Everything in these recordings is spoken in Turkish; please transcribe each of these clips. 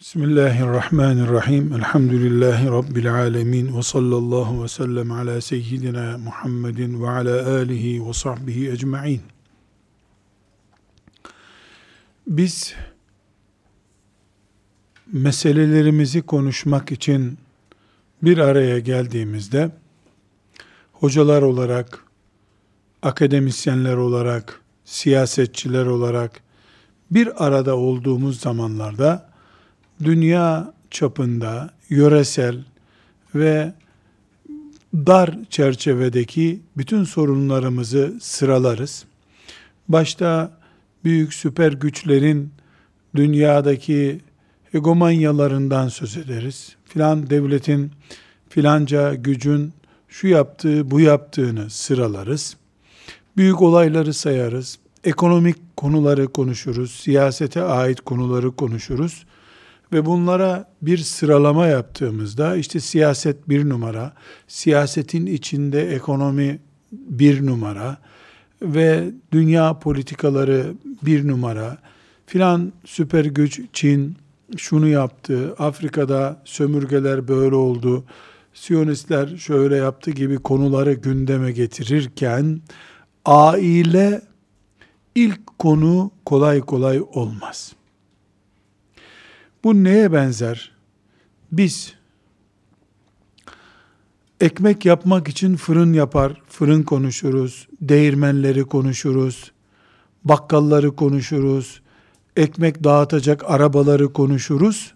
Bismillahirrahmanirrahim. Elhamdülillahi Rabbil alemin. Ve sallallahu ve sellem ala seyyidina Muhammedin ve ala alihi ve sahbihi ecma'in. Biz meselelerimizi konuşmak için bir araya geldiğimizde hocalar olarak, akademisyenler olarak, siyasetçiler olarak bir arada olduğumuz zamanlarda dünya çapında yöresel ve dar çerçevedeki bütün sorunlarımızı sıralarız. Başta büyük süper güçlerin dünyadaki hegemonyalarından söz ederiz. Filan devletin, filanca gücün şu yaptığı, bu yaptığını sıralarız. Büyük olayları sayarız. Ekonomik konuları konuşuruz. Siyasete ait konuları konuşuruz. Ve bunlara bir sıralama yaptığımızda işte siyaset bir numara, siyasetin içinde ekonomi bir numara ve dünya politikaları bir numara, filan süper güç Çin şunu yaptı, Afrika'da sömürgeler böyle oldu, Siyonistler şöyle yaptı gibi konuları gündeme getirirken aile ilk konu kolay kolay olmaz. Bu neye benzer? Biz ekmek yapmak için fırın yapar, fırın konuşuruz, değirmenleri konuşuruz, bakkalları konuşuruz, ekmek dağıtacak arabaları konuşuruz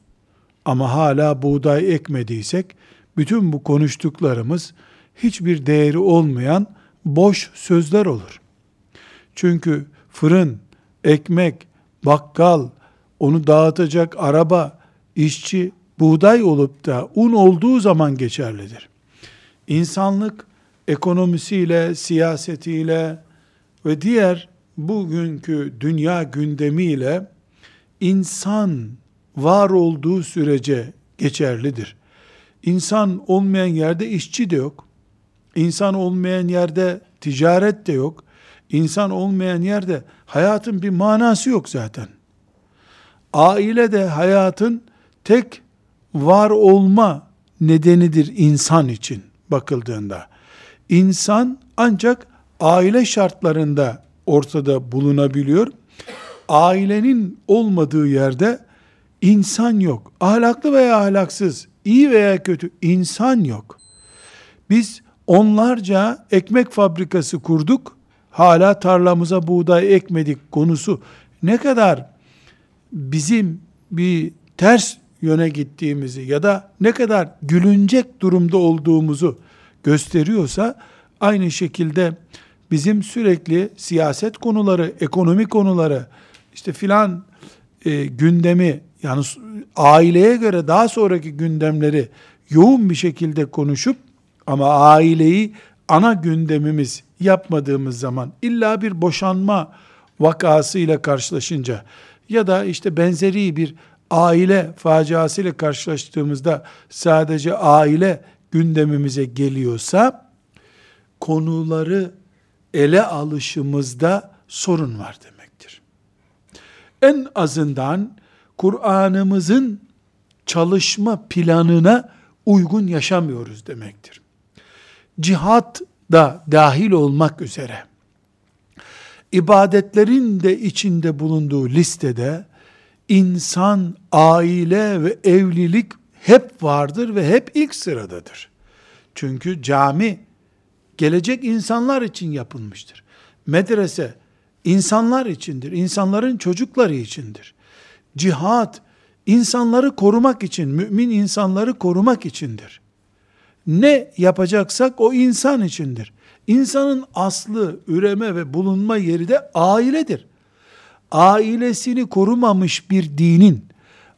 ama hala buğday ekmediysek bütün bu konuştuklarımız hiçbir değeri olmayan boş sözler olur. Çünkü fırın, ekmek, bakkal, onu dağıtacak araba, işçi, buğday olup da un olduğu zaman geçerlidir. İnsanlık ekonomisiyle, siyasetiyle ve diğer bugünkü dünya gündemiyle insan var olduğu sürece geçerlidir. İnsan olmayan yerde işçi de yok. İnsan olmayan yerde ticaret de yok. İnsan olmayan yerde hayatın bir manası yok zaten. Aile de hayatın tek var olma nedenidir insan için bakıldığında. İnsan ancak aile şartlarında ortada bulunabiliyor. Ailenin olmadığı yerde insan yok. Ahlaklı veya ahlaksız, iyi veya kötü insan yok. Biz onlarca ekmek fabrikası kurduk. Hala tarlamıza buğday ekmedik konusu ne kadar bizim bir ters yöne gittiğimizi ya da ne kadar gülünecek durumda olduğumuzu gösteriyorsa aynı şekilde bizim sürekli siyaset konuları, ekonomi konuları, işte filan e, gündemi yani aileye göre daha sonraki gündemleri yoğun bir şekilde konuşup ama aileyi ana gündemimiz yapmadığımız zaman illa bir boşanma vakasıyla karşılaşınca ya da işte benzeri bir aile faciasıyla karşılaştığımızda sadece aile gündemimize geliyorsa konuları ele alışımızda sorun var demektir. En azından Kur'an'ımızın çalışma planına uygun yaşamıyoruz demektir. Cihat da dahil olmak üzere ibadetlerin de içinde bulunduğu listede insan, aile ve evlilik hep vardır ve hep ilk sıradadır. Çünkü cami gelecek insanlar için yapılmıştır. Medrese insanlar içindir. insanların çocukları içindir. Cihat insanları korumak için, mümin insanları korumak içindir. Ne yapacaksak o insan içindir. İnsanın aslı, üreme ve bulunma yeri de ailedir. Ailesini korumamış bir dinin,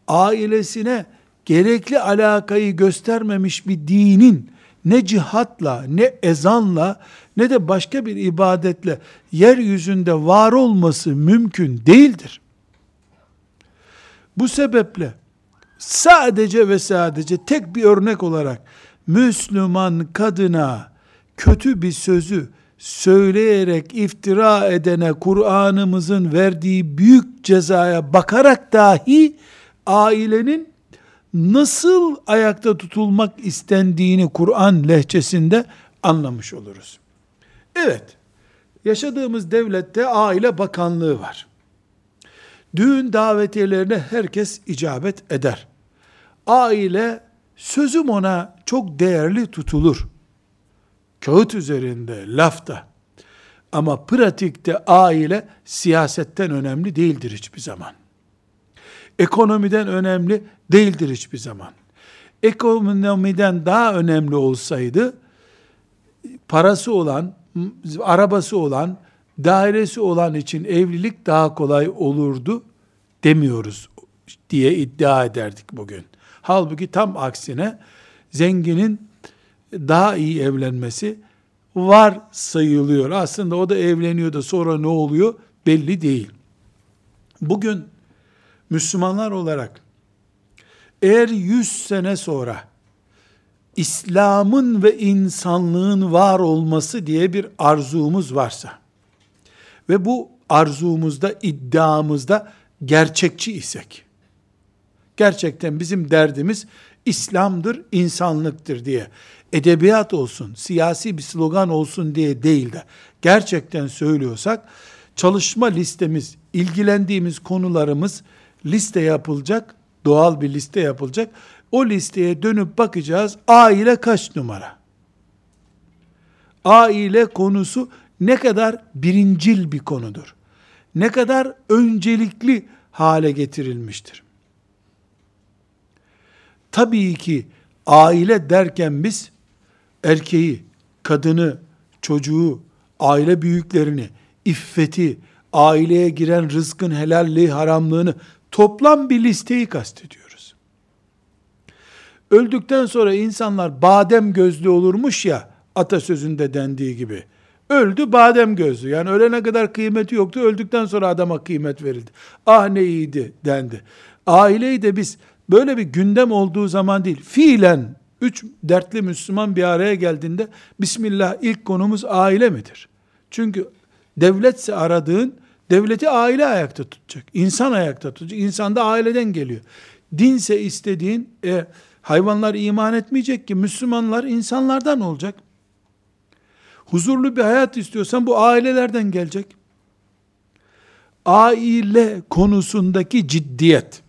ailesine gerekli alakayı göstermemiş bir dinin, ne cihatla, ne ezanla, ne de başka bir ibadetle yeryüzünde var olması mümkün değildir. Bu sebeple sadece ve sadece tek bir örnek olarak Müslüman kadına kötü bir sözü söyleyerek iftira edene Kur'an'ımızın verdiği büyük cezaya bakarak dahi ailenin nasıl ayakta tutulmak istendiğini Kur'an lehçesinde anlamış oluruz. Evet, yaşadığımız devlette aile bakanlığı var. Düğün davetiyelerine herkes icabet eder. Aile sözüm ona çok değerli tutulur. Kağıt üzerinde, lafta. Ama pratikte aile siyasetten önemli değildir hiçbir zaman. Ekonomiden önemli değildir hiçbir zaman. Ekonomiden daha önemli olsaydı, parası olan, arabası olan, dairesi olan için evlilik daha kolay olurdu demiyoruz diye iddia ederdik bugün. Halbuki tam aksine zenginin daha iyi evlenmesi var sayılıyor. Aslında o da evleniyor da sonra ne oluyor belli değil. Bugün Müslümanlar olarak eğer 100 sene sonra İslam'ın ve insanlığın var olması diye bir arzumuz varsa ve bu arzumuzda, iddiamızda gerçekçi isek, gerçekten bizim derdimiz İslam'dır, insanlıktır diye, edebiyat olsun, siyasi bir slogan olsun diye değil de, gerçekten söylüyorsak, çalışma listemiz, ilgilendiğimiz konularımız liste yapılacak, doğal bir liste yapılacak. O listeye dönüp bakacağız, aile kaç numara? Aile konusu ne kadar birincil bir konudur. Ne kadar öncelikli hale getirilmiştir. Tabii ki aile derken biz erkeği, kadını, çocuğu, aile büyüklerini, iffeti, aileye giren rızkın helalliği, haramlığını toplam bir listeyi kastediyoruz. Öldükten sonra insanlar badem gözlü olurmuş ya atasözünde dendiği gibi. Öldü badem gözlü. Yani ölene kadar kıymeti yoktu. Öldükten sonra adama kıymet verildi. Ah ne iyiydi dendi. Aileyi de biz böyle bir gündem olduğu zaman değil, fiilen üç dertli Müslüman bir araya geldiğinde Bismillah ilk konumuz aile midir? Çünkü devletse aradığın devleti aile ayakta tutacak. insan ayakta tutacak. İnsan da aileden geliyor. Dinse istediğin e, hayvanlar iman etmeyecek ki Müslümanlar insanlardan olacak. Huzurlu bir hayat istiyorsan bu ailelerden gelecek. Aile konusundaki ciddiyet,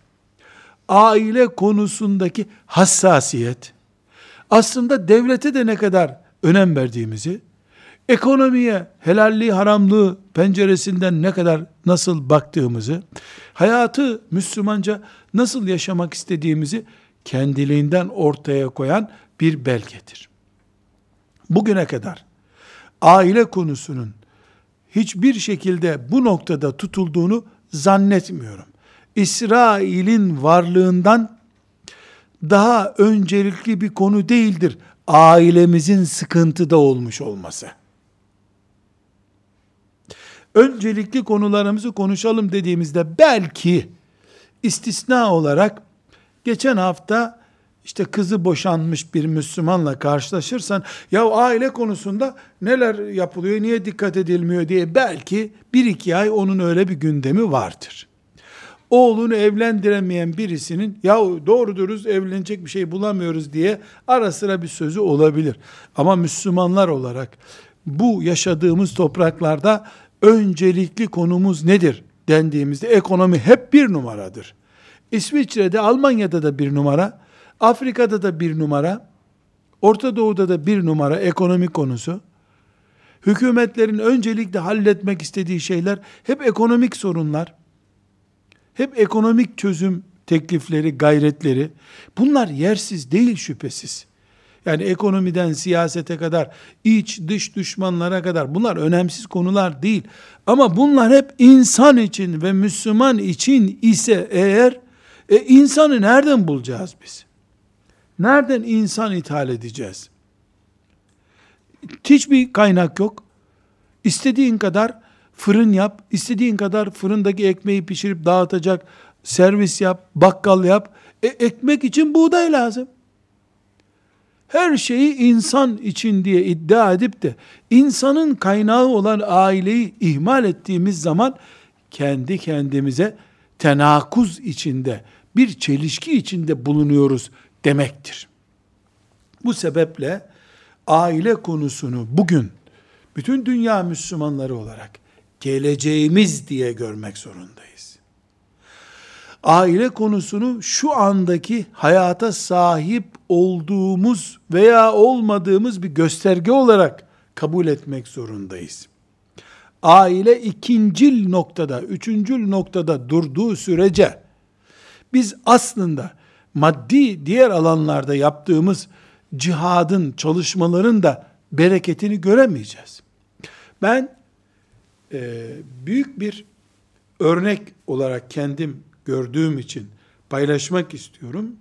aile konusundaki hassasiyet, aslında devlete de ne kadar önem verdiğimizi, ekonomiye, helalliği, haramlığı penceresinden ne kadar nasıl baktığımızı, hayatı Müslümanca nasıl yaşamak istediğimizi kendiliğinden ortaya koyan bir belgedir. Bugüne kadar aile konusunun hiçbir şekilde bu noktada tutulduğunu zannetmiyorum. İsrail'in varlığından daha öncelikli bir konu değildir ailemizin sıkıntıda olmuş olması. Öncelikli konularımızı konuşalım dediğimizde belki istisna olarak geçen hafta işte kızı boşanmış bir Müslümanla karşılaşırsan ya aile konusunda neler yapılıyor, niye dikkat edilmiyor diye belki bir iki ay onun öyle bir gündemi vardır. Oğlunu evlendiremeyen birisinin ya doğru dürüst evlenecek bir şey bulamıyoruz diye ara sıra bir sözü olabilir. Ama Müslümanlar olarak bu yaşadığımız topraklarda öncelikli konumuz nedir dendiğimizde ekonomi hep bir numaradır. İsviçre'de, Almanya'da da bir numara, Afrika'da da bir numara, Orta Doğu'da da bir numara ekonomi konusu. Hükümetlerin öncelikle halletmek istediği şeyler hep ekonomik sorunlar. Hep ekonomik çözüm teklifleri, gayretleri. Bunlar yersiz değil şüphesiz. Yani ekonomiden siyasete kadar, iç dış düşmanlara kadar bunlar önemsiz konular değil. Ama bunlar hep insan için ve Müslüman için ise eğer e, insanı nereden bulacağız biz? Nereden insan ithal edeceğiz? Hiçbir kaynak yok. İstediğin kadar fırın yap, istediğin kadar fırındaki ekmeği pişirip dağıtacak servis yap, bakkal yap. E, ekmek için buğday lazım. Her şeyi insan için diye iddia edip de insanın kaynağı olan aileyi ihmal ettiğimiz zaman kendi kendimize tenakuz içinde bir çelişki içinde bulunuyoruz demektir. Bu sebeple aile konusunu bugün bütün dünya Müslümanları olarak geleceğimiz diye görmek zorundayız. Aile konusunu şu andaki hayata sahip olduğumuz veya olmadığımız bir gösterge olarak kabul etmek zorundayız. Aile ikincil noktada, üçüncül noktada durduğu sürece biz aslında maddi diğer alanlarda yaptığımız cihadın, çalışmaların da bereketini göremeyeceğiz. Ben e, büyük bir örnek olarak kendim gördüğüm için paylaşmak istiyorum.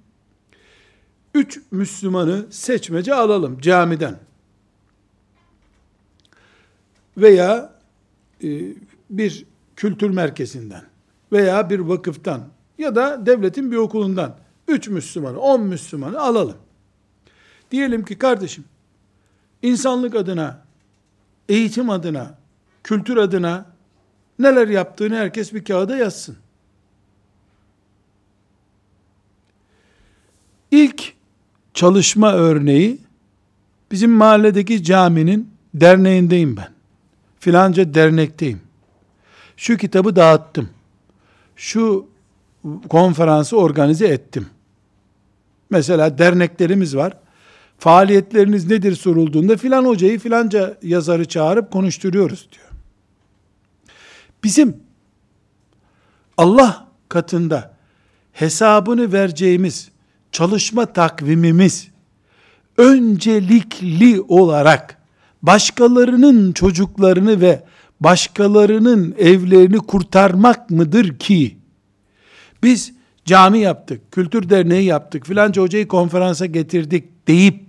Üç Müslümanı seçmece alalım camiden. Veya e, bir kültür merkezinden veya bir vakıftan ya da devletin bir okulundan üç Müslümanı, on Müslümanı alalım. Diyelim ki kardeşim, insanlık adına, eğitim adına, kültür adına neler yaptığını herkes bir kağıda yazsın. İlk çalışma örneği bizim mahalledeki caminin derneğindeyim ben. Filanca dernekteyim. Şu kitabı dağıttım. Şu konferansı organize ettim. Mesela derneklerimiz var. Faaliyetleriniz nedir sorulduğunda filan hocayı filanca yazarı çağırıp konuşturuyoruz diyor. Bizim. Allah katında hesabını vereceğimiz çalışma takvimimiz öncelikli olarak başkalarının çocuklarını ve başkalarının evlerini kurtarmak mıdır ki? Biz cami yaptık, kültür derneği yaptık, filanca hocayı konferansa getirdik deyip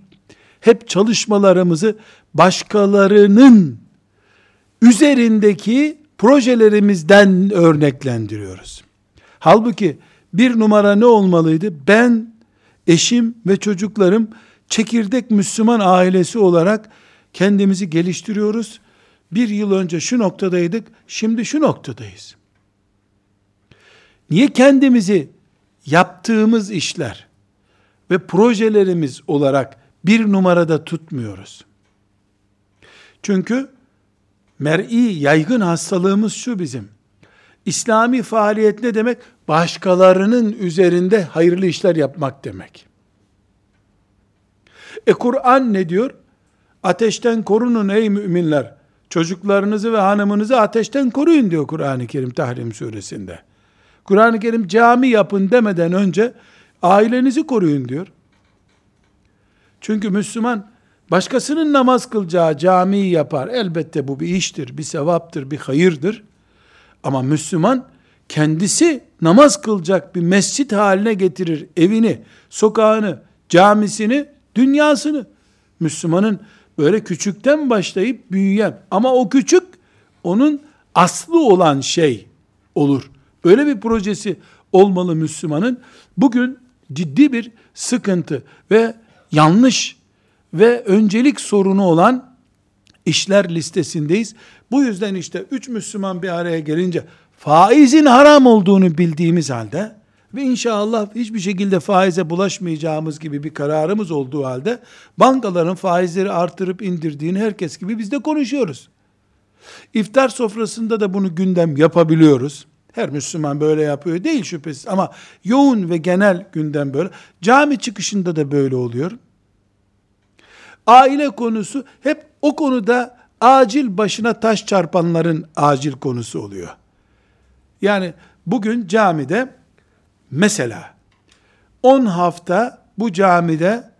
hep çalışmalarımızı başkalarının üzerindeki projelerimizden örneklendiriyoruz. Halbuki bir numara ne olmalıydı? Ben, eşim ve çocuklarım çekirdek Müslüman ailesi olarak kendimizi geliştiriyoruz. Bir yıl önce şu noktadaydık, şimdi şu noktadayız. Niye kendimizi yaptığımız işler ve projelerimiz olarak bir numarada tutmuyoruz? Çünkü mer'i yaygın hastalığımız şu bizim. İslami faaliyet ne demek? Başkalarının üzerinde hayırlı işler yapmak demek. E Kur'an ne diyor? Ateşten korunun ey müminler. Çocuklarınızı ve hanımınızı ateşten koruyun diyor Kur'an-ı Kerim Tahrim suresinde. Kur'an-ı Kerim cami yapın demeden önce ailenizi koruyun diyor. Çünkü Müslüman başkasının namaz kılacağı camiyi yapar. Elbette bu bir iştir, bir sevaptır, bir hayırdır. Ama Müslüman kendisi namaz kılacak bir mescit haline getirir evini, sokağını, camisini, dünyasını. Müslümanın böyle küçükten başlayıp büyüyen ama o küçük onun aslı olan şey olur. Böyle bir projesi olmalı Müslümanın. Bugün ciddi bir sıkıntı ve yanlış ve öncelik sorunu olan işler listesindeyiz. Bu yüzden işte üç Müslüman bir araya gelince faizin haram olduğunu bildiğimiz halde ve inşallah hiçbir şekilde faize bulaşmayacağımız gibi bir kararımız olduğu halde bankaların faizleri artırıp indirdiğini herkes gibi biz de konuşuyoruz. İftar sofrasında da bunu gündem yapabiliyoruz. Her Müslüman böyle yapıyor değil şüphesiz ama yoğun ve genel gündem böyle. Cami çıkışında da böyle oluyor. Aile konusu hep o konuda acil başına taş çarpanların acil konusu oluyor. Yani bugün camide mesela 10 hafta bu camide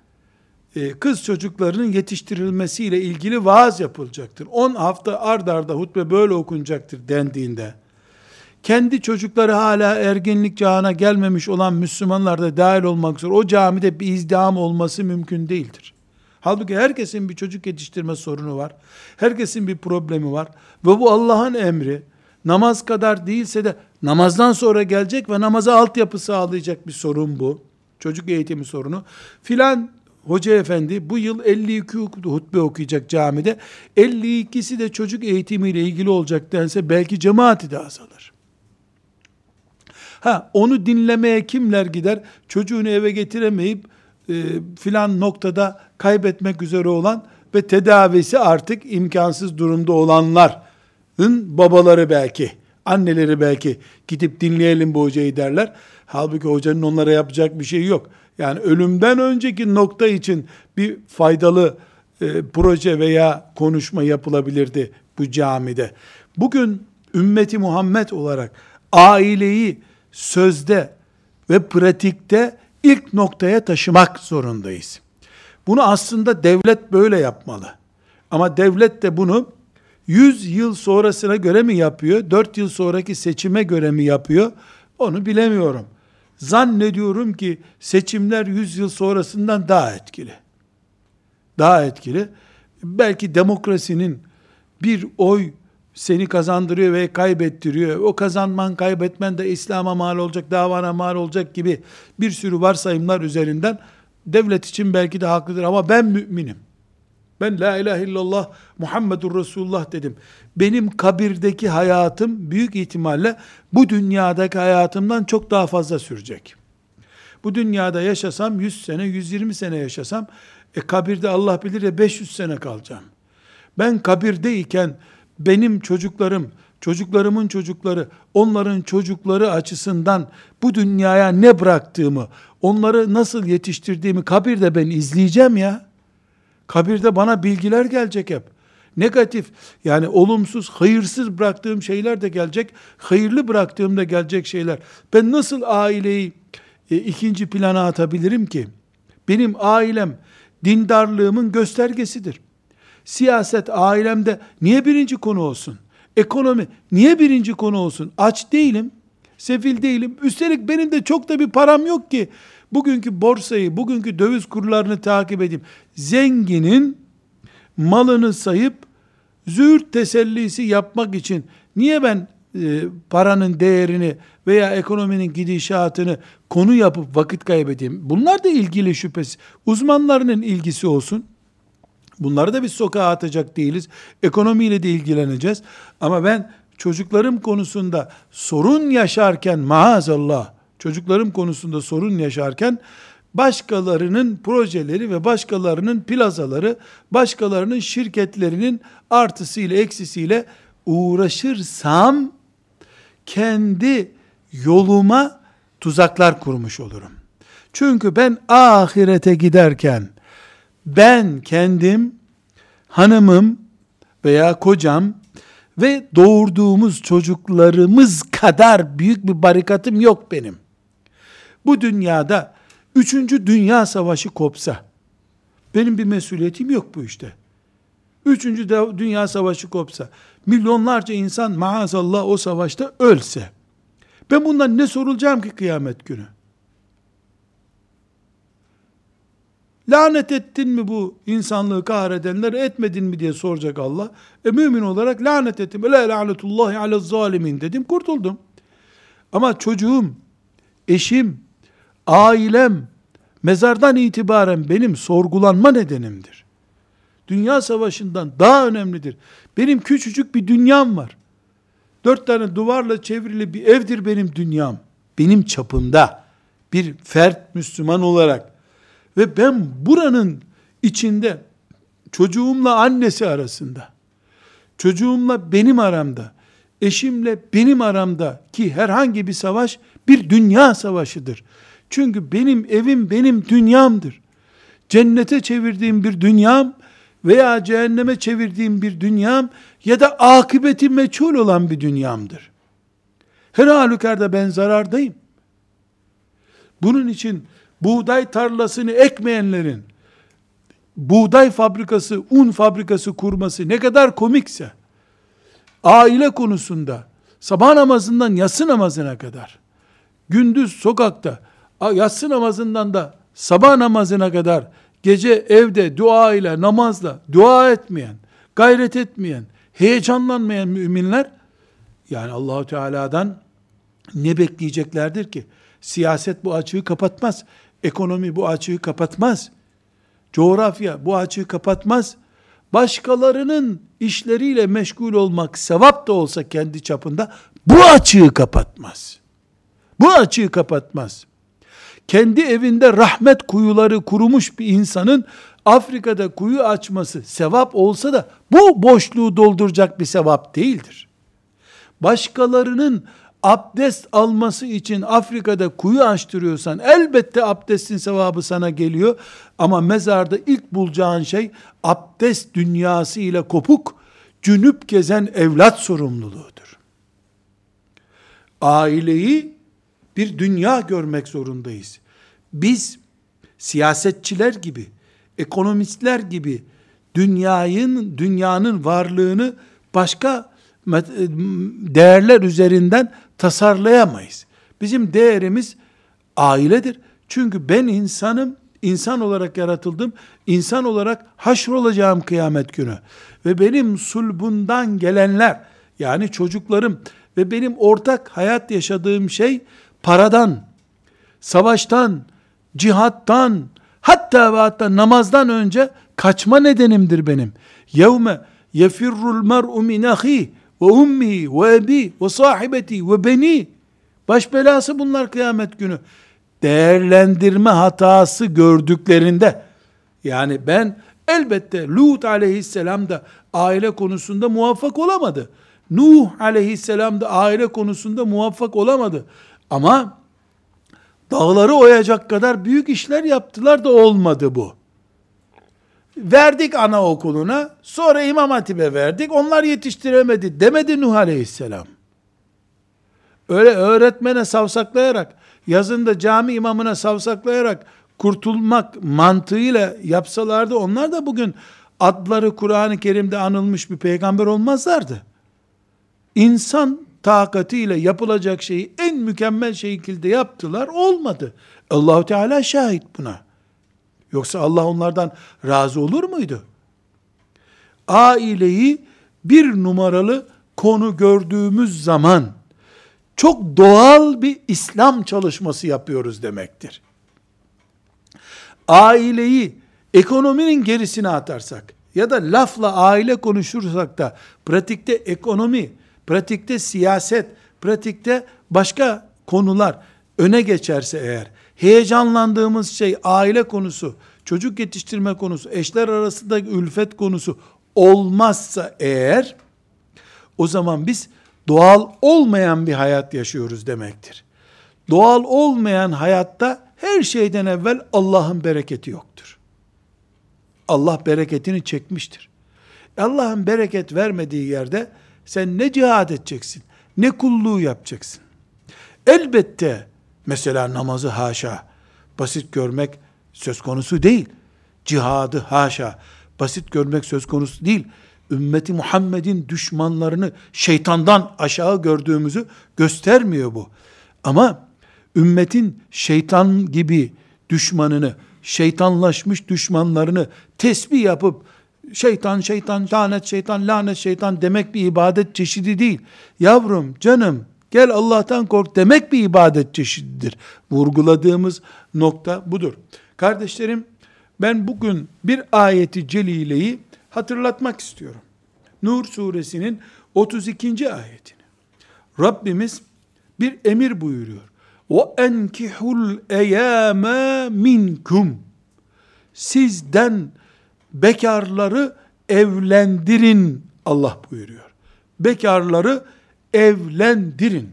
e, kız çocuklarının yetiştirilmesiyle ilgili vaaz yapılacaktır. 10 hafta ard arda hutbe böyle okunacaktır dendiğinde kendi çocukları hala ergenlik çağına gelmemiş olan Müslümanlar da dahil olmak üzere o camide bir izdiham olması mümkün değildir. Halbuki herkesin bir çocuk yetiştirme sorunu var. Herkesin bir problemi var. Ve bu Allah'ın emri. Namaz kadar değilse de namazdan sonra gelecek ve namaza altyapı sağlayacak bir sorun bu. Çocuk eğitimi sorunu. Filan hoca efendi bu yıl 52 hutbe okuyacak camide. 52'si de çocuk eğitimiyle ilgili olacak dense belki cemaati de azalır. Ha onu dinlemeye kimler gider? Çocuğunu eve getiremeyip e, filan noktada kaybetmek üzere olan ve tedavisi artık imkansız durumda olanların babaları belki, anneleri belki gidip dinleyelim bu hocayı derler. Halbuki hocanın onlara yapacak bir şey yok. Yani ölümden önceki nokta için bir faydalı e, proje veya konuşma yapılabilirdi bu camide. Bugün ümmeti Muhammed olarak aileyi sözde ve pratikte ilk noktaya taşımak zorundayız. Bunu aslında devlet böyle yapmalı. Ama devlet de bunu 100 yıl sonrasına göre mi yapıyor, 4 yıl sonraki seçime göre mi yapıyor, onu bilemiyorum. Zannediyorum ki seçimler 100 yıl sonrasından daha etkili. Daha etkili. Belki demokrasinin bir oy seni kazandırıyor ve kaybettiriyor. O kazanman kaybetmen de İslam'a mal olacak, davana mal olacak gibi bir sürü varsayımlar üzerinden devlet için belki de haklıdır ama ben müminim. Ben la ilahe illallah Muhammedur Resulullah dedim. Benim kabirdeki hayatım büyük ihtimalle bu dünyadaki hayatımdan çok daha fazla sürecek. Bu dünyada yaşasam 100 sene, 120 sene yaşasam e kabirde Allah bilir ya 500 sene kalacağım. Ben kabirdeyken benim çocuklarım, çocuklarımın çocukları, onların çocukları açısından bu dünyaya ne bıraktığımı, onları nasıl yetiştirdiğimi kabirde ben izleyeceğim ya. Kabirde bana bilgiler gelecek hep. Negatif yani olumsuz, hayırsız bıraktığım şeyler de gelecek. Hayırlı bıraktığım da gelecek şeyler. Ben nasıl aileyi e, ikinci plana atabilirim ki? Benim ailem dindarlığımın göstergesidir. Siyaset ailemde niye birinci konu olsun? Ekonomi niye birinci konu olsun? Aç değilim, sefil değilim. Üstelik benim de çok da bir param yok ki bugünkü borsayı, bugünkü döviz kurlarını takip edeyim. Zenginin malını sayıp züğürt tesellisi yapmak için niye ben e, paranın değerini veya ekonominin gidişatını konu yapıp vakit kaybedeyim? Bunlar da ilgili şüphesiz. Uzmanlarının ilgisi olsun. Bunları da biz sokağa atacak değiliz. Ekonomiyle de ilgileneceğiz. Ama ben çocuklarım konusunda sorun yaşarken maazallah çocuklarım konusunda sorun yaşarken başkalarının projeleri ve başkalarının plazaları, başkalarının şirketlerinin artısıyla eksisiyle uğraşırsam kendi yoluma tuzaklar kurmuş olurum. Çünkü ben ahirete giderken ben kendim, hanımım veya kocam ve doğurduğumuz çocuklarımız kadar büyük bir barikatım yok benim. Bu dünyada üçüncü dünya savaşı kopsa, benim bir mesuliyetim yok bu işte. Üçüncü dünya savaşı kopsa, milyonlarca insan maazallah o savaşta ölse, ben bundan ne sorulacağım ki kıyamet günü? Lanet ettin mi bu insanlığı kahredenleri etmedin mi diye soracak Allah. E mümin olarak lanet ettim. La lanetullahi ala zalimin dedim kurtuldum. Ama çocuğum, eşim, ailem, mezardan itibaren benim sorgulanma nedenimdir. Dünya savaşından daha önemlidir. Benim küçücük bir dünyam var. Dört tane duvarla çevrili bir evdir benim dünyam. Benim çapımda bir fert Müslüman olarak ve ben buranın içinde çocuğumla annesi arasında, çocuğumla benim aramda, eşimle benim aramda ki herhangi bir savaş bir dünya savaşıdır. Çünkü benim evim benim dünyamdır. Cennete çevirdiğim bir dünyam veya cehenneme çevirdiğim bir dünyam ya da akıbeti meçhul olan bir dünyamdır. Her halükarda ben zarardayım. Bunun için buğday tarlasını ekmeyenlerin buğday fabrikası, un fabrikası kurması ne kadar komikse aile konusunda sabah namazından yatsı namazına kadar gündüz sokakta yatsı namazından da sabah namazına kadar gece evde dua ile namazla dua etmeyen, gayret etmeyen, heyecanlanmayan müminler yani Allahu Teala'dan ne bekleyeceklerdir ki? Siyaset bu açığı kapatmaz. Ekonomi bu açığı kapatmaz. Coğrafya bu açığı kapatmaz. Başkalarının işleriyle meşgul olmak sevap da olsa kendi çapında bu açığı kapatmaz. Bu açığı kapatmaz. Kendi evinde rahmet kuyuları kurumuş bir insanın Afrika'da kuyu açması sevap olsa da bu boşluğu dolduracak bir sevap değildir. Başkalarının abdest alması için Afrika'da kuyu açtırıyorsan elbette abdestin sevabı sana geliyor. Ama mezarda ilk bulacağın şey abdest dünyası ile kopuk, cünüp gezen evlat sorumluluğudur. Aileyi bir dünya görmek zorundayız. Biz siyasetçiler gibi, ekonomistler gibi dünyanın dünyanın varlığını başka değerler üzerinden tasarlayamayız. Bizim değerimiz ailedir. Çünkü ben insanım, insan olarak yaratıldım. İnsan olarak haşr olacağım kıyamet günü. Ve benim sulbundan gelenler, yani çocuklarım ve benim ortak hayat yaşadığım şey paradan, savaştan, cihattan, hatta ve hatta namazdan önce kaçma nedenimdir benim. Yevme yefirrul mer'u min ahi ve ummi ve ebi ve sahibeti ve beni. Baş belası bunlar kıyamet günü. Değerlendirme hatası gördüklerinde yani ben elbette Lut aleyhisselam da aile konusunda muvaffak olamadı. Nuh aleyhisselam da aile konusunda muvaffak olamadı. Ama dağları oyacak kadar büyük işler yaptılar da olmadı bu. Verdik anaokuluna, sonra İmam Hatip'e verdik, onlar yetiştiremedi demedi Nuh Aleyhisselam. Öyle öğretmene savsaklayarak, yazında cami imamına savsaklayarak kurtulmak mantığıyla yapsalardı, onlar da bugün adları Kur'an-ı Kerim'de anılmış bir peygamber olmazlardı. İnsan takatiyle yapılacak şeyi en mükemmel şekilde yaptılar, olmadı. Allahu Teala şahit buna. Yoksa Allah onlardan razı olur muydu? Aileyi bir numaralı konu gördüğümüz zaman çok doğal bir İslam çalışması yapıyoruz demektir. Aileyi ekonominin gerisine atarsak ya da lafla aile konuşursak da pratikte ekonomi, pratikte siyaset, pratikte başka konular öne geçerse eğer heyecanlandığımız şey aile konusu, çocuk yetiştirme konusu, eşler arasında ülfet konusu olmazsa eğer o zaman biz doğal olmayan bir hayat yaşıyoruz demektir. Doğal olmayan hayatta her şeyden evvel Allah'ın bereketi yoktur. Allah bereketini çekmiştir. Allah'ın bereket vermediği yerde sen ne cihad edeceksin, ne kulluğu yapacaksın. Elbette Mesela namazı haşa basit görmek söz konusu değil. Cihadı haşa basit görmek söz konusu değil. Ümmeti Muhammed'in düşmanlarını şeytandan aşağı gördüğümüzü göstermiyor bu. Ama ümmetin şeytan gibi düşmanını, şeytanlaşmış düşmanlarını tesbih yapıp şeytan şeytan lanet şeytan lanet şeytan demek bir ibadet çeşidi değil. Yavrum, canım, Gel Allah'tan kork demek bir ibadet çeşididir. Vurguladığımız nokta budur. Kardeşlerim ben bugün bir ayeti celileyi hatırlatmak istiyorum. Nur suresinin 32. ayetini. Rabbimiz bir emir buyuruyor. Enkihul eyame minkum. Sizden bekarları evlendirin Allah buyuruyor. Bekarları evlendirin.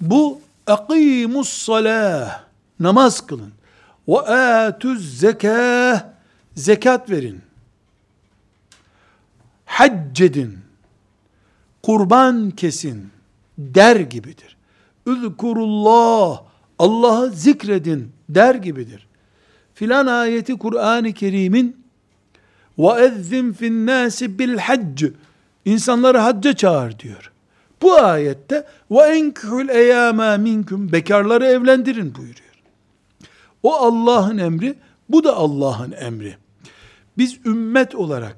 Bu akimus salah namaz kılın. Ve atuz zekah zekat verin. Hac edin. Kurban kesin der gibidir. Üzkurullah Allah'ı zikredin der gibidir. Filan ayeti Kur'an-ı Kerim'in ve ezzin fin nasi bil hac İnsanları hacca çağır diyor. Bu ayette ve enkihul eyama minkum bekarları evlendirin buyuruyor. O Allah'ın emri, bu da Allah'ın emri. Biz ümmet olarak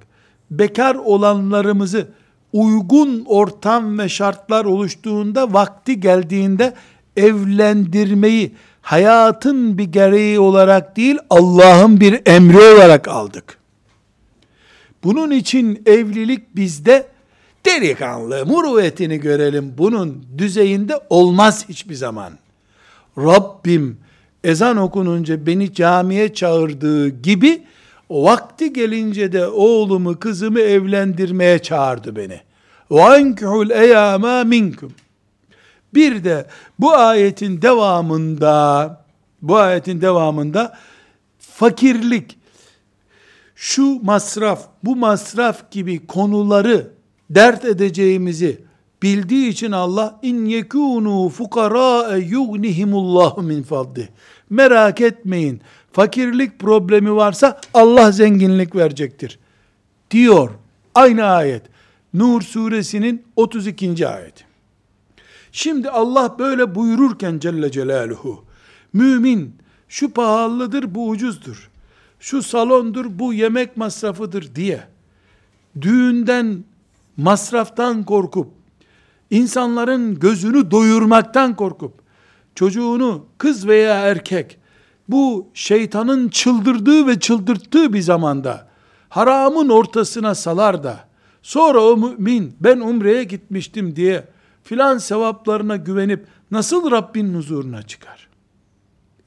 bekar olanlarımızı uygun ortam ve şartlar oluştuğunda vakti geldiğinde evlendirmeyi hayatın bir gereği olarak değil Allah'ın bir emri olarak aldık. Bunun için evlilik bizde delikanlı muruvvetini görelim. Bunun düzeyinde olmaz hiçbir zaman. Rabbim ezan okununca beni camiye çağırdığı gibi vakti gelince de oğlumu kızımı evlendirmeye çağırdı beni. وَاَنْكِحُ الْاَيَامَا minkum. Bir de bu ayetin devamında bu ayetin devamında fakirlik, şu masraf, bu masraf gibi konuları dert edeceğimizi bildiği için Allah in yekunu fukara yughnihimullahu min fadli. Merak etmeyin. Fakirlik problemi varsa Allah zenginlik verecektir. Diyor. Aynı ayet. Nur suresinin 32. ayeti. Şimdi Allah böyle buyururken Celle Celaluhu, mümin şu pahalıdır bu ucuzdur, şu salondur bu yemek masrafıdır diye, düğünden masraftan korkup, insanların gözünü doyurmaktan korkup, çocuğunu kız veya erkek, bu şeytanın çıldırdığı ve çıldırttığı bir zamanda, haramın ortasına salar da, sonra o mümin ben umreye gitmiştim diye, filan sevaplarına güvenip, nasıl Rabbin huzuruna çıkar?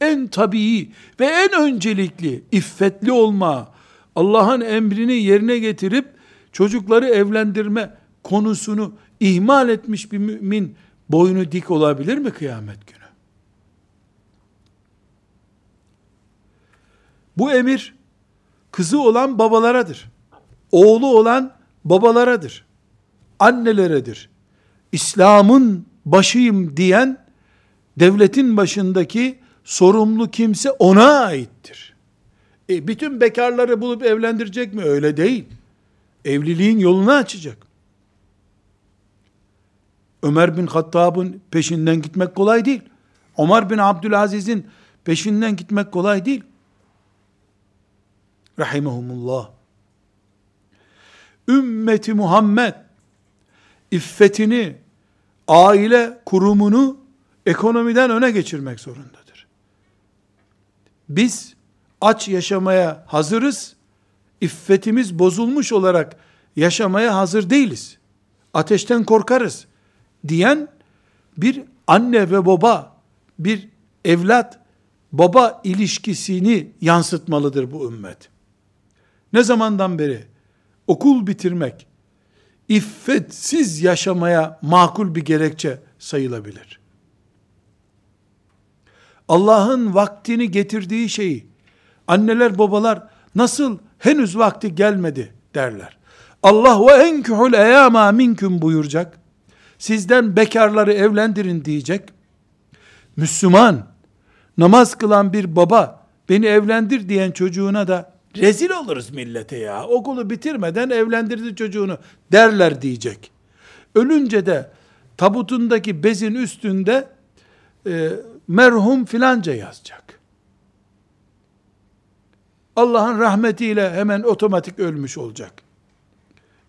En tabii ve en öncelikli, iffetli olma, Allah'ın emrini yerine getirip, çocukları evlendirme konusunu ihmal etmiş bir mümin boynu dik olabilir mi kıyamet günü? Bu emir kızı olan babalaradır. Oğlu olan babalaradır. Anneleredir. İslam'ın başıyım diyen devletin başındaki sorumlu kimse ona aittir. E, bütün bekarları bulup evlendirecek mi? Öyle değil. Evliliğin yolunu açacak. Ömer bin Hattab'ın peşinden gitmek kolay değil. Ömer bin Abdülaziz'in peşinden gitmek kolay değil. Rahimahumullah. Ümmeti Muhammed iffetini, aile kurumunu ekonomiden öne geçirmek zorundadır. Biz aç yaşamaya hazırız iffetimiz bozulmuş olarak yaşamaya hazır değiliz. Ateşten korkarız diyen bir anne ve baba, bir evlat baba ilişkisini yansıtmalıdır bu ümmet. Ne zamandan beri okul bitirmek iffetsiz yaşamaya makul bir gerekçe sayılabilir. Allah'ın vaktini getirdiği şeyi anneler babalar nasıl henüz vakti gelmedi derler. Allah ve enkühül eyama minküm buyuracak. Sizden bekarları evlendirin diyecek. Müslüman, namaz kılan bir baba, beni evlendir diyen çocuğuna da rezil oluruz millete ya. Okulu bitirmeden evlendirdi çocuğunu derler diyecek. Ölünce de tabutundaki bezin üstünde e, merhum filanca yazacak. Allah'ın rahmetiyle hemen otomatik ölmüş olacak.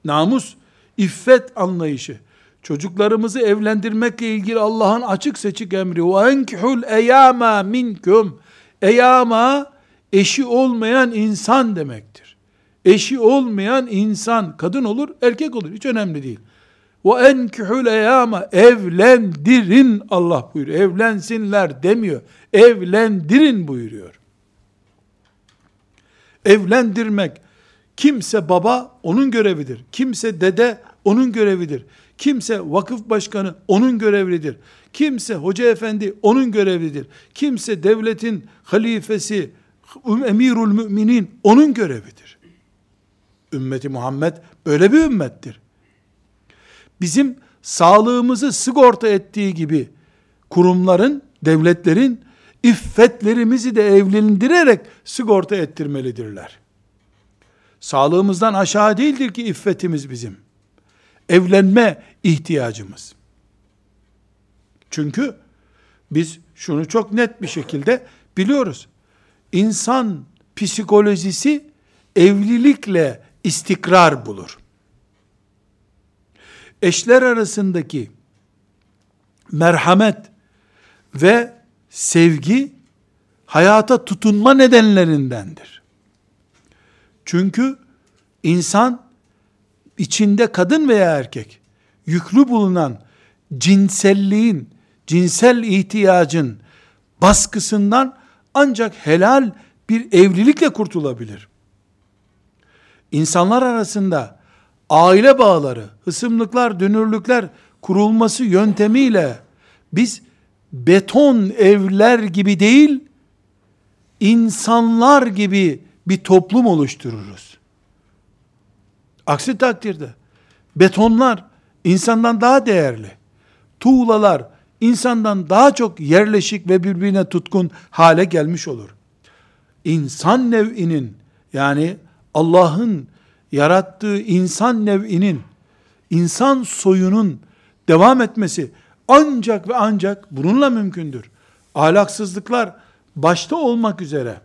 Namus, iffet anlayışı, çocuklarımızı evlendirmekle ilgili Allah'ın açık seçik emri, وَاَنْكِحُ الْاَيَامَا minkum Eyama, eşi olmayan insan demektir. Eşi olmayan insan, kadın olur, erkek olur, hiç önemli değil. وَاَنْكِحُ الْاَيَامَا Evlendirin Allah buyuruyor. Evlensinler demiyor. Evlendirin buyuruyor evlendirmek, kimse baba onun görevidir. Kimse dede onun görevidir. Kimse vakıf başkanı onun görevidir. Kimse hoca efendi onun görevidir. Kimse devletin halifesi, emirul müminin onun görevidir. Ümmeti Muhammed böyle bir ümmettir. Bizim sağlığımızı sigorta ettiği gibi kurumların, devletlerin iffetlerimizi de evlendirerek sigorta ettirmelidirler. Sağlığımızdan aşağı değildir ki iffetimiz bizim. Evlenme ihtiyacımız. Çünkü biz şunu çok net bir şekilde biliyoruz. İnsan psikolojisi evlilikle istikrar bulur. Eşler arasındaki merhamet ve sevgi hayata tutunma nedenlerindendir. Çünkü insan içinde kadın veya erkek yüklü bulunan cinselliğin, cinsel ihtiyacın baskısından ancak helal bir evlilikle kurtulabilir. İnsanlar arasında aile bağları, hısımlıklar, dönürlükler kurulması yöntemiyle biz beton evler gibi değil, insanlar gibi bir toplum oluştururuz. Aksi takdirde betonlar insandan daha değerli. Tuğlalar insandan daha çok yerleşik ve birbirine tutkun hale gelmiş olur. İnsan nev'inin yani Allah'ın yarattığı insan nev'inin insan soyunun devam etmesi ancak ve ancak bununla mümkündür. Ahlaksızlıklar başta olmak üzere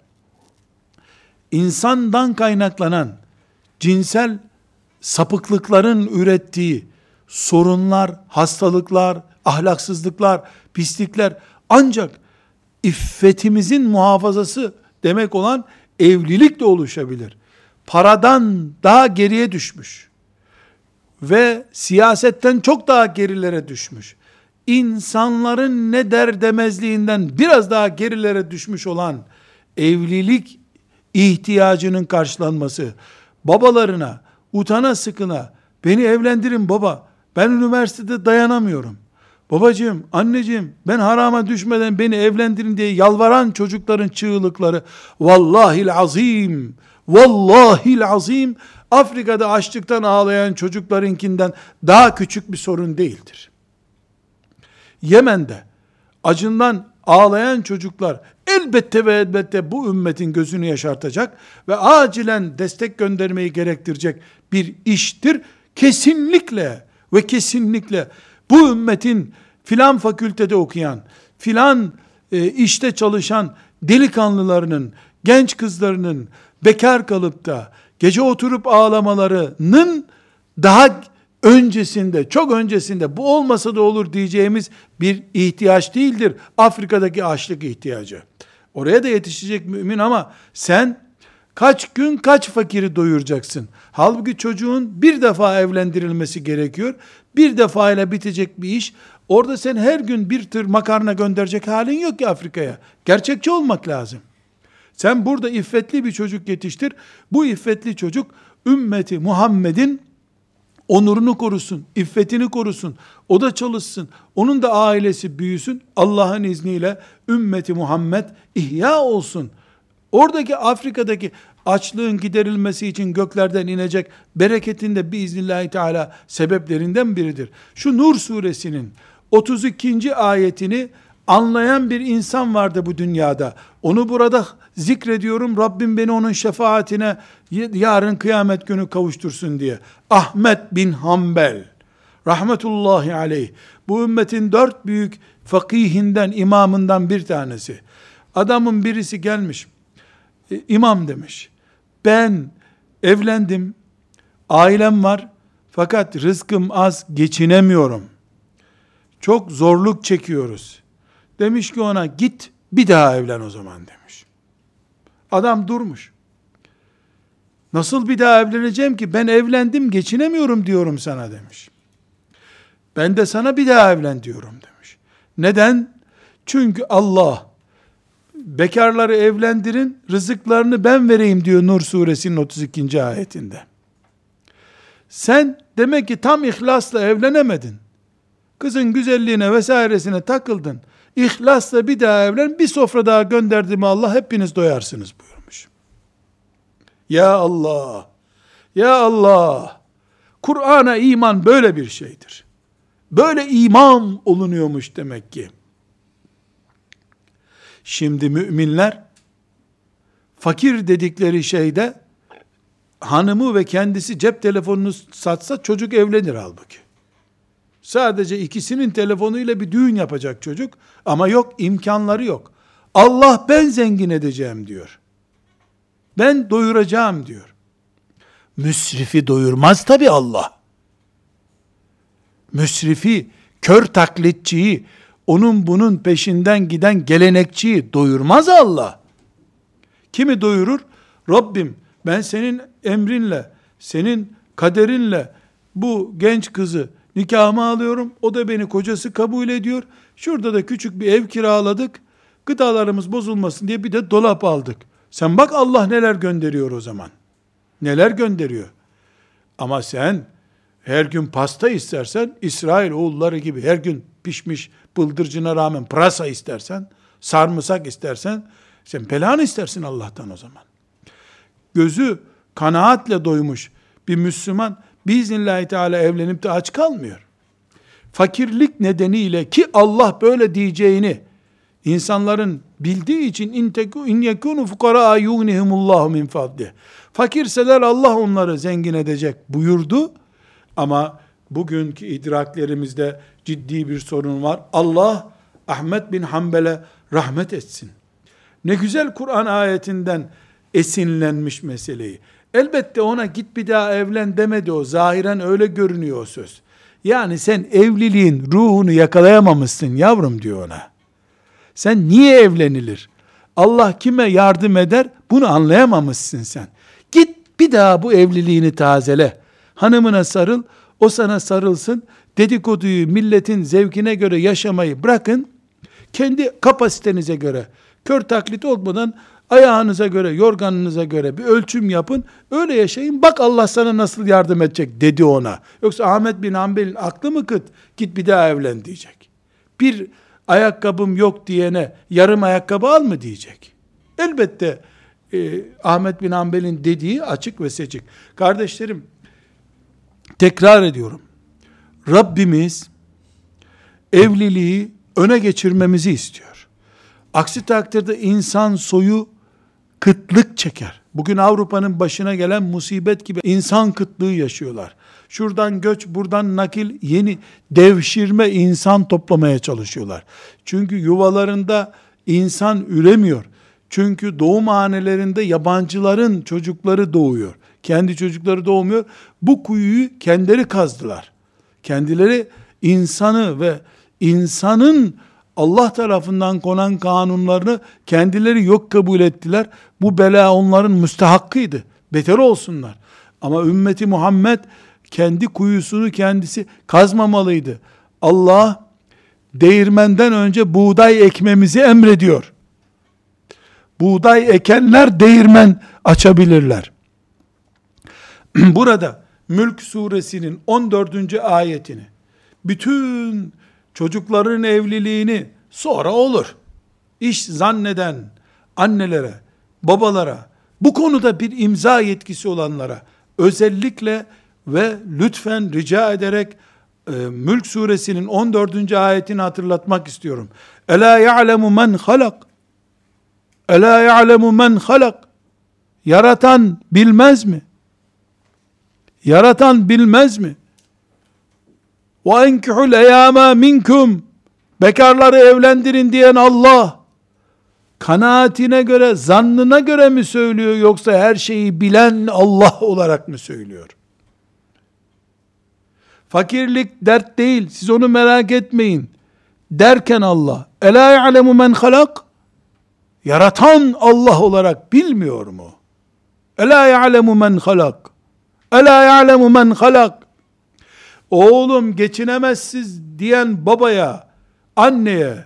insandan kaynaklanan cinsel sapıklıkların ürettiği sorunlar, hastalıklar, ahlaksızlıklar, pislikler ancak iffetimizin muhafazası demek olan evlilik de oluşabilir. Paradan daha geriye düşmüş ve siyasetten çok daha gerilere düşmüş. İnsanların ne der demezliğinden biraz daha gerilere düşmüş olan evlilik ihtiyacının karşılanması, babalarına, utana sıkına, beni evlendirin baba, ben üniversitede dayanamıyorum. Babacığım, anneciğim, ben harama düşmeden beni evlendirin diye yalvaran çocukların çığlıkları, vallahil azim, vallahil azim, Afrika'da açlıktan ağlayan çocuklarınkinden daha küçük bir sorun değildir. Yemen'de acından ağlayan çocuklar elbette ve elbette bu ümmetin gözünü yaşartacak ve acilen destek göndermeyi gerektirecek bir iştir. Kesinlikle ve kesinlikle bu ümmetin filan fakültede okuyan, filan e, işte çalışan delikanlılarının, genç kızlarının bekar kalıp da gece oturup ağlamalarının daha öncesinde, çok öncesinde bu olmasa da olur diyeceğimiz bir ihtiyaç değildir. Afrika'daki açlık ihtiyacı. Oraya da yetişecek mümin ama sen kaç gün kaç fakiri doyuracaksın? Halbuki çocuğun bir defa evlendirilmesi gerekiyor. Bir defa ile bitecek bir iş. Orada sen her gün bir tır makarna gönderecek halin yok ki Afrika'ya. Gerçekçi olmak lazım. Sen burada iffetli bir çocuk yetiştir. Bu iffetli çocuk ümmeti Muhammed'in onurunu korusun, iffetini korusun, o da çalışsın, onun da ailesi büyüsün, Allah'ın izniyle ümmeti Muhammed ihya olsun. Oradaki Afrika'daki açlığın giderilmesi için göklerden inecek bereketin de biiznillahü teala sebeplerinden biridir. Şu Nur suresinin 32. ayetini anlayan bir insan vardı bu dünyada. Onu burada zikrediyorum. Rabbim beni onun şefaatine yarın kıyamet günü kavuştursun diye. Ahmet bin Hanbel rahmetullahi aleyh bu ümmetin dört büyük fakihinden, imamından bir tanesi. Adamın birisi gelmiş. E, imam demiş. Ben evlendim. Ailem var. Fakat rızkım az geçinemiyorum. Çok zorluk çekiyoruz. Demiş ki ona git bir daha evlen o zaman demiş. Adam durmuş. Nasıl bir daha evleneceğim ki? Ben evlendim geçinemiyorum diyorum sana demiş. Ben de sana bir daha evlen diyorum demiş. Neden? Çünkü Allah bekarları evlendirin, rızıklarını ben vereyim diyor Nur suresinin 32. ayetinde. Sen demek ki tam ihlasla evlenemedin. Kızın güzelliğine vesairesine takıldın. İhlasla bir daha evlen, bir sofra daha gönderdi mi Allah hepiniz doyarsınız buyurmuş. Ya Allah, ya Allah, Kur'an'a iman böyle bir şeydir. Böyle iman olunuyormuş demek ki. Şimdi müminler, fakir dedikleri şeyde, hanımı ve kendisi cep telefonunu satsa çocuk evlenir halbuki. Sadece ikisinin telefonuyla bir düğün yapacak çocuk ama yok imkanları yok. Allah ben zengin edeceğim diyor. Ben doyuracağım diyor. Müsrifi doyurmaz tabi Allah. Müsrifi, kör taklitçiyi, onun bunun peşinden giden gelenekçiyi doyurmaz Allah. Kimi doyurur? Rabbim ben senin emrinle, senin kaderinle bu genç kızı nikahıma alıyorum. O da beni kocası kabul ediyor. Şurada da küçük bir ev kiraladık. Gıdalarımız bozulmasın diye bir de dolap aldık. Sen bak Allah neler gönderiyor o zaman. Neler gönderiyor. Ama sen her gün pasta istersen İsrail oğulları gibi her gün pişmiş bıldırcına rağmen pırasa istersen, sarımsak istersen sen belanı istersin Allah'tan o zaman. Gözü kanaatle doymuş bir Müslüman biiznillahü teala evlenip de aç kalmıyor. Fakirlik nedeniyle ki Allah böyle diyeceğini insanların bildiği için in yekunu fukara yughnihimullahu min fadli. Fakirseler Allah onları zengin edecek buyurdu. Ama bugünkü idraklerimizde ciddi bir sorun var. Allah Ahmet bin Hanbel'e rahmet etsin. Ne güzel Kur'an ayetinden esinlenmiş meseleyi. Elbette ona git bir daha evlen demedi o. Zahiren öyle görünüyor o söz. Yani sen evliliğin ruhunu yakalayamamışsın yavrum diyor ona. Sen niye evlenilir? Allah kime yardım eder? Bunu anlayamamışsın sen. Git bir daha bu evliliğini tazele. Hanımına sarıl, o sana sarılsın. Dedikoduyu milletin zevkine göre yaşamayı bırakın. Kendi kapasitenize göre, kör taklit olmadan ayağınıza göre, yorganınıza göre bir ölçüm yapın. Öyle yaşayın. Bak Allah sana nasıl yardım edecek dedi ona. Yoksa Ahmet bin Hanbel'in aklı mı kıt? Git bir daha evlen diyecek. Bir ayakkabım yok diyene yarım ayakkabı al mı diyecek. Elbette e, Ahmet bin Hanbel'in dediği açık ve seçik. Kardeşlerim, tekrar ediyorum. Rabbimiz evliliği öne geçirmemizi istiyor. Aksi takdirde insan soyu kıtlık çeker. Bugün Avrupa'nın başına gelen musibet gibi insan kıtlığı yaşıyorlar. Şuradan göç, buradan nakil, yeni devşirme insan toplamaya çalışıyorlar. Çünkü yuvalarında insan üremiyor. Çünkü doğum hanelerinde yabancıların çocukları doğuyor. Kendi çocukları doğmuyor. Bu kuyuyu kendileri kazdılar. Kendileri insanı ve insanın Allah tarafından konan kanunlarını kendileri yok kabul ettiler. Bu bela onların müstehakkıydı. Beter olsunlar. Ama ümmeti Muhammed kendi kuyusunu kendisi kazmamalıydı. Allah değirmenden önce buğday ekmemizi emrediyor. Buğday ekenler değirmen açabilirler. Burada Mülk suresinin 14. ayetini bütün çocukların evliliğini sonra olur. İş zanneden annelere, babalara, bu konuda bir imza yetkisi olanlara özellikle ve lütfen rica ederek e, Mülk suresinin 14. ayetini hatırlatmak istiyorum. Ela ya'lemu men halak. Ela ya'lemu men halak. Yaratan bilmez mi? Yaratan bilmez mi? Ve enkihul eyama minkum. Bekarları evlendirin diyen Allah. Kanaatine göre, zannına göre mi söylüyor yoksa her şeyi bilen Allah olarak mı söylüyor? Fakirlik dert değil. Siz onu merak etmeyin. Derken Allah. Ela ya'lemu men halak. Yaratan Allah olarak bilmiyor mu? Ela ya'lemu men halak. Ela ya'lemu men halak. Oğlum geçinemezsiz diyen babaya, anneye,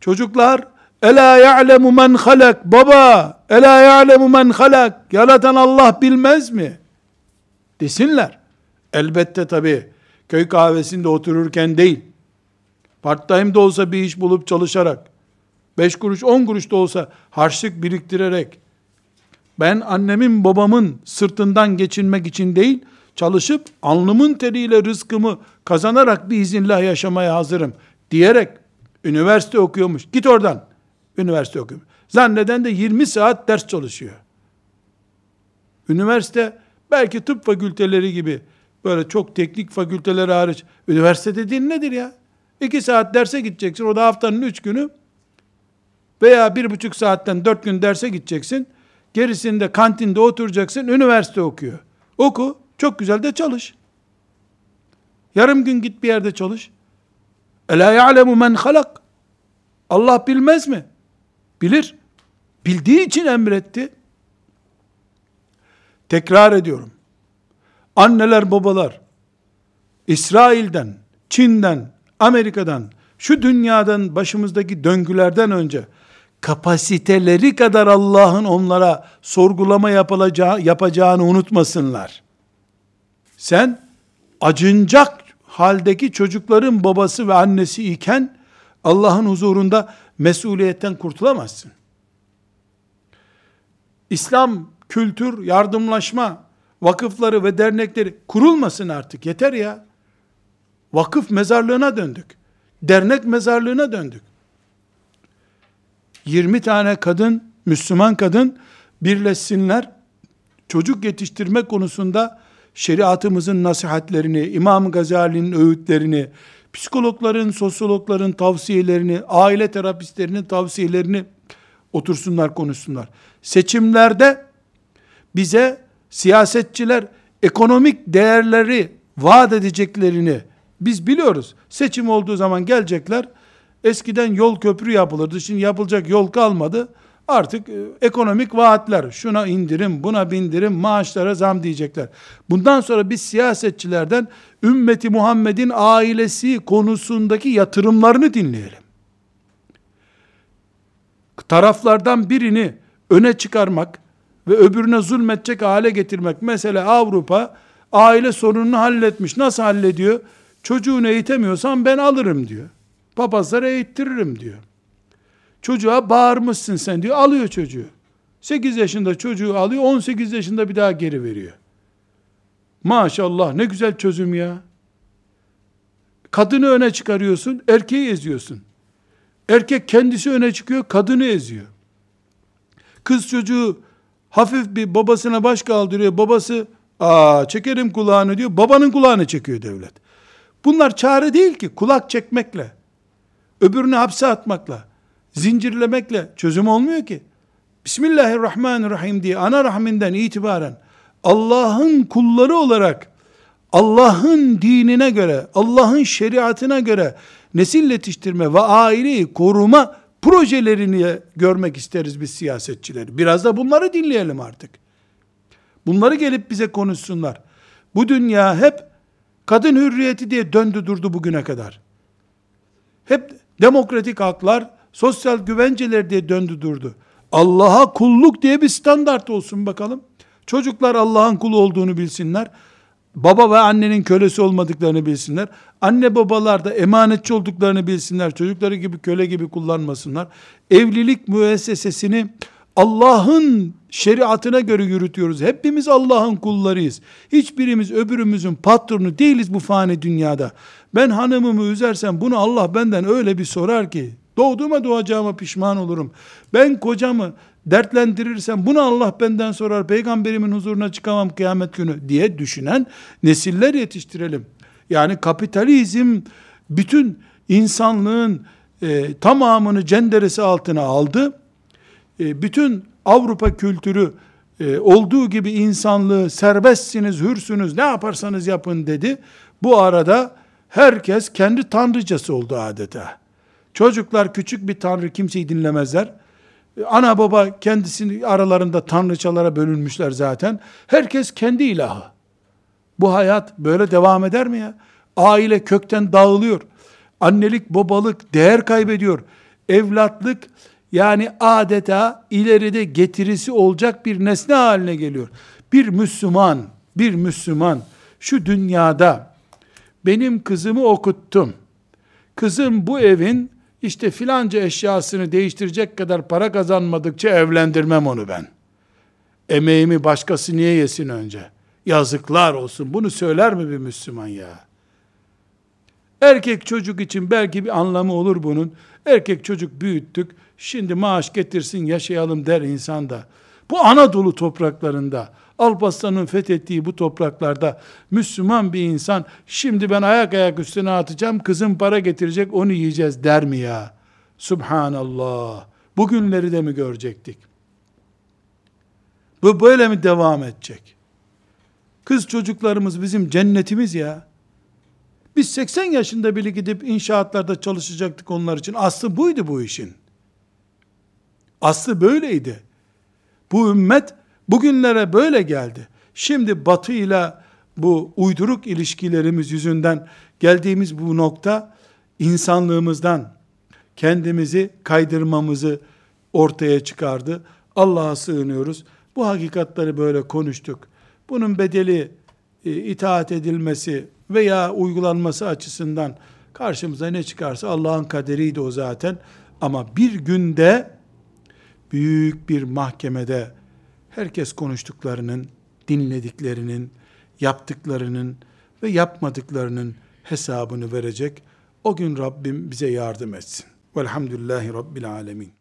çocuklar Ela ya'lemu men halak. Baba, ela ya'lemu men halak. Yaratan Allah bilmez mi? Desinler. Elbette tabi köy kahvesinde otururken değil, part time de olsa bir iş bulup çalışarak, beş kuruş on kuruş da olsa harçlık biriktirerek, ben annemin babamın sırtından geçinmek için değil, çalışıp alnımın teriyle rızkımı kazanarak bir izinle yaşamaya hazırım diyerek üniversite okuyormuş. Git oradan. Üniversite okuyor. Zanneden de 20 saat ders çalışıyor. Üniversite belki tıp fakülteleri gibi böyle çok teknik fakülteleri hariç üniversite dediğin nedir ya? İki saat derse gideceksin. O da haftanın üç günü veya bir buçuk saatten dört gün derse gideceksin. Gerisinde kantinde oturacaksın. Üniversite okuyor. Oku. Çok güzel de çalış. Yarım gün git bir yerde çalış. Ela ya'lemu men halak. Allah bilmez mi? Bilir. Bildiği için emretti. Tekrar ediyorum. Anneler babalar İsrail'den, Çin'den, Amerika'dan, şu dünyadan başımızdaki döngülerden önce kapasiteleri kadar Allah'ın onlara sorgulama yapılacağı, yapacağını unutmasınlar. Sen acınacak haldeki çocukların babası ve annesi iken Allah'ın huzurunda mesuliyetten kurtulamazsın. İslam, kültür, yardımlaşma, vakıfları ve dernekleri kurulmasın artık yeter ya. Vakıf mezarlığına döndük. Dernek mezarlığına döndük. 20 tane kadın, Müslüman kadın birleşsinler. Çocuk yetiştirme konusunda şeriatımızın nasihatlerini, İmam Gazali'nin öğütlerini, psikologların, sosyologların tavsiyelerini, aile terapistlerinin tavsiyelerini otursunlar konuşsunlar. Seçimlerde bize siyasetçiler ekonomik değerleri vaat edeceklerini biz biliyoruz. Seçim olduğu zaman gelecekler. Eskiden yol köprü yapılırdı. Şimdi yapılacak yol kalmadı. Artık e, ekonomik vaatler, şuna indirim, buna bindirim, maaşlara zam diyecekler. Bundan sonra biz siyasetçilerden ümmeti Muhammed'in ailesi konusundaki yatırımlarını dinleyelim. Taraflardan birini öne çıkarmak ve öbürüne zulmetecek hale getirmek. Mesela Avrupa aile sorununu halletmiş. Nasıl hallediyor? Çocuğunu eğitemiyorsan ben alırım diyor. Papazlara eğittiririm diyor. Çocuğa bağırmışsın sen diyor. Alıyor çocuğu. 8 yaşında çocuğu alıyor. 18 yaşında bir daha geri veriyor. Maşallah ne güzel çözüm ya. Kadını öne çıkarıyorsun, erkeği eziyorsun. Erkek kendisi öne çıkıyor, kadını eziyor. Kız çocuğu hafif bir babasına baş kaldırıyor. Babası, aa çekerim kulağını diyor. Babanın kulağını çekiyor devlet. Bunlar çare değil ki. Kulak çekmekle, öbürünü hapse atmakla, zincirlemekle çözüm olmuyor ki. Bismillahirrahmanirrahim diye ana rahminden itibaren Allah'ın kulları olarak Allah'ın dinine göre, Allah'ın şeriatına göre nesil yetiştirme ve aileyi koruma projelerini görmek isteriz biz siyasetçileri. Biraz da bunları dinleyelim artık. Bunları gelip bize konuşsunlar. Bu dünya hep kadın hürriyeti diye döndü durdu bugüne kadar. Hep demokratik haklar, sosyal güvenceler diye döndü durdu. Allah'a kulluk diye bir standart olsun bakalım. Çocuklar Allah'ın kulu olduğunu bilsinler. Baba ve annenin kölesi olmadıklarını bilsinler. Anne babalar da emanetçi olduklarını bilsinler. Çocukları gibi köle gibi kullanmasınlar. Evlilik müessesesini Allah'ın şeriatına göre yürütüyoruz. Hepimiz Allah'ın kullarıyız. Hiçbirimiz öbürümüzün patronu değiliz bu fani dünyada. Ben hanımımı üzersem bunu Allah benden öyle bir sorar ki doğduğuma doğacağıma pişman olurum. Ben kocamı dertlendirirsem bunu Allah benden sorar. Peygamberimin huzuruna çıkamam kıyamet günü diye düşünen nesiller yetiştirelim. Yani kapitalizm bütün insanlığın e, tamamını cenderesi altına aldı. E, bütün Avrupa kültürü e, olduğu gibi insanlığı serbestsiniz, hürsünüz, ne yaparsanız yapın dedi. Bu arada herkes kendi tanrıcası oldu adeta. Çocuklar küçük bir tanrı kimseyi dinlemezler. Ana baba kendisini aralarında tanrıçalara bölünmüşler zaten. Herkes kendi ilahı. Bu hayat böyle devam eder mi ya? Aile kökten dağılıyor. Annelik, babalık değer kaybediyor. Evlatlık yani adeta ileride getirisi olacak bir nesne haline geliyor. Bir Müslüman, bir Müslüman şu dünyada benim kızımı okuttum. Kızım bu evin işte filanca eşyasını değiştirecek kadar para kazanmadıkça evlendirmem onu ben. Emeğimi başkası niye yesin önce? Yazıklar olsun. Bunu söyler mi bir Müslüman ya? Erkek çocuk için belki bir anlamı olur bunun. Erkek çocuk büyüttük. Şimdi maaş getirsin yaşayalım der insan da. Bu Anadolu topraklarında, Alparslan'ın fethettiği bu topraklarda Müslüman bir insan şimdi ben ayak ayak üstüne atacağım kızım para getirecek onu yiyeceğiz der mi ya? Subhanallah. Bugünleri de mi görecektik? Bu böyle mi devam edecek? Kız çocuklarımız bizim cennetimiz ya. Biz 80 yaşında bile gidip inşaatlarda çalışacaktık onlar için. Aslı buydu bu işin. Aslı böyleydi. Bu ümmet bugünlere böyle geldi. Şimdi batı ile bu uyduruk ilişkilerimiz yüzünden geldiğimiz bu nokta insanlığımızdan kendimizi kaydırmamızı ortaya çıkardı. Allah'a sığınıyoruz. Bu hakikatleri böyle konuştuk. Bunun bedeli e, itaat edilmesi veya uygulanması açısından karşımıza ne çıkarsa Allah'ın kaderiydi o zaten. Ama bir günde büyük bir mahkemede herkes konuştuklarının, dinlediklerinin, yaptıklarının ve yapmadıklarının hesabını verecek. O gün Rabbim bize yardım etsin. Velhamdülillahi Rabbil Alemin.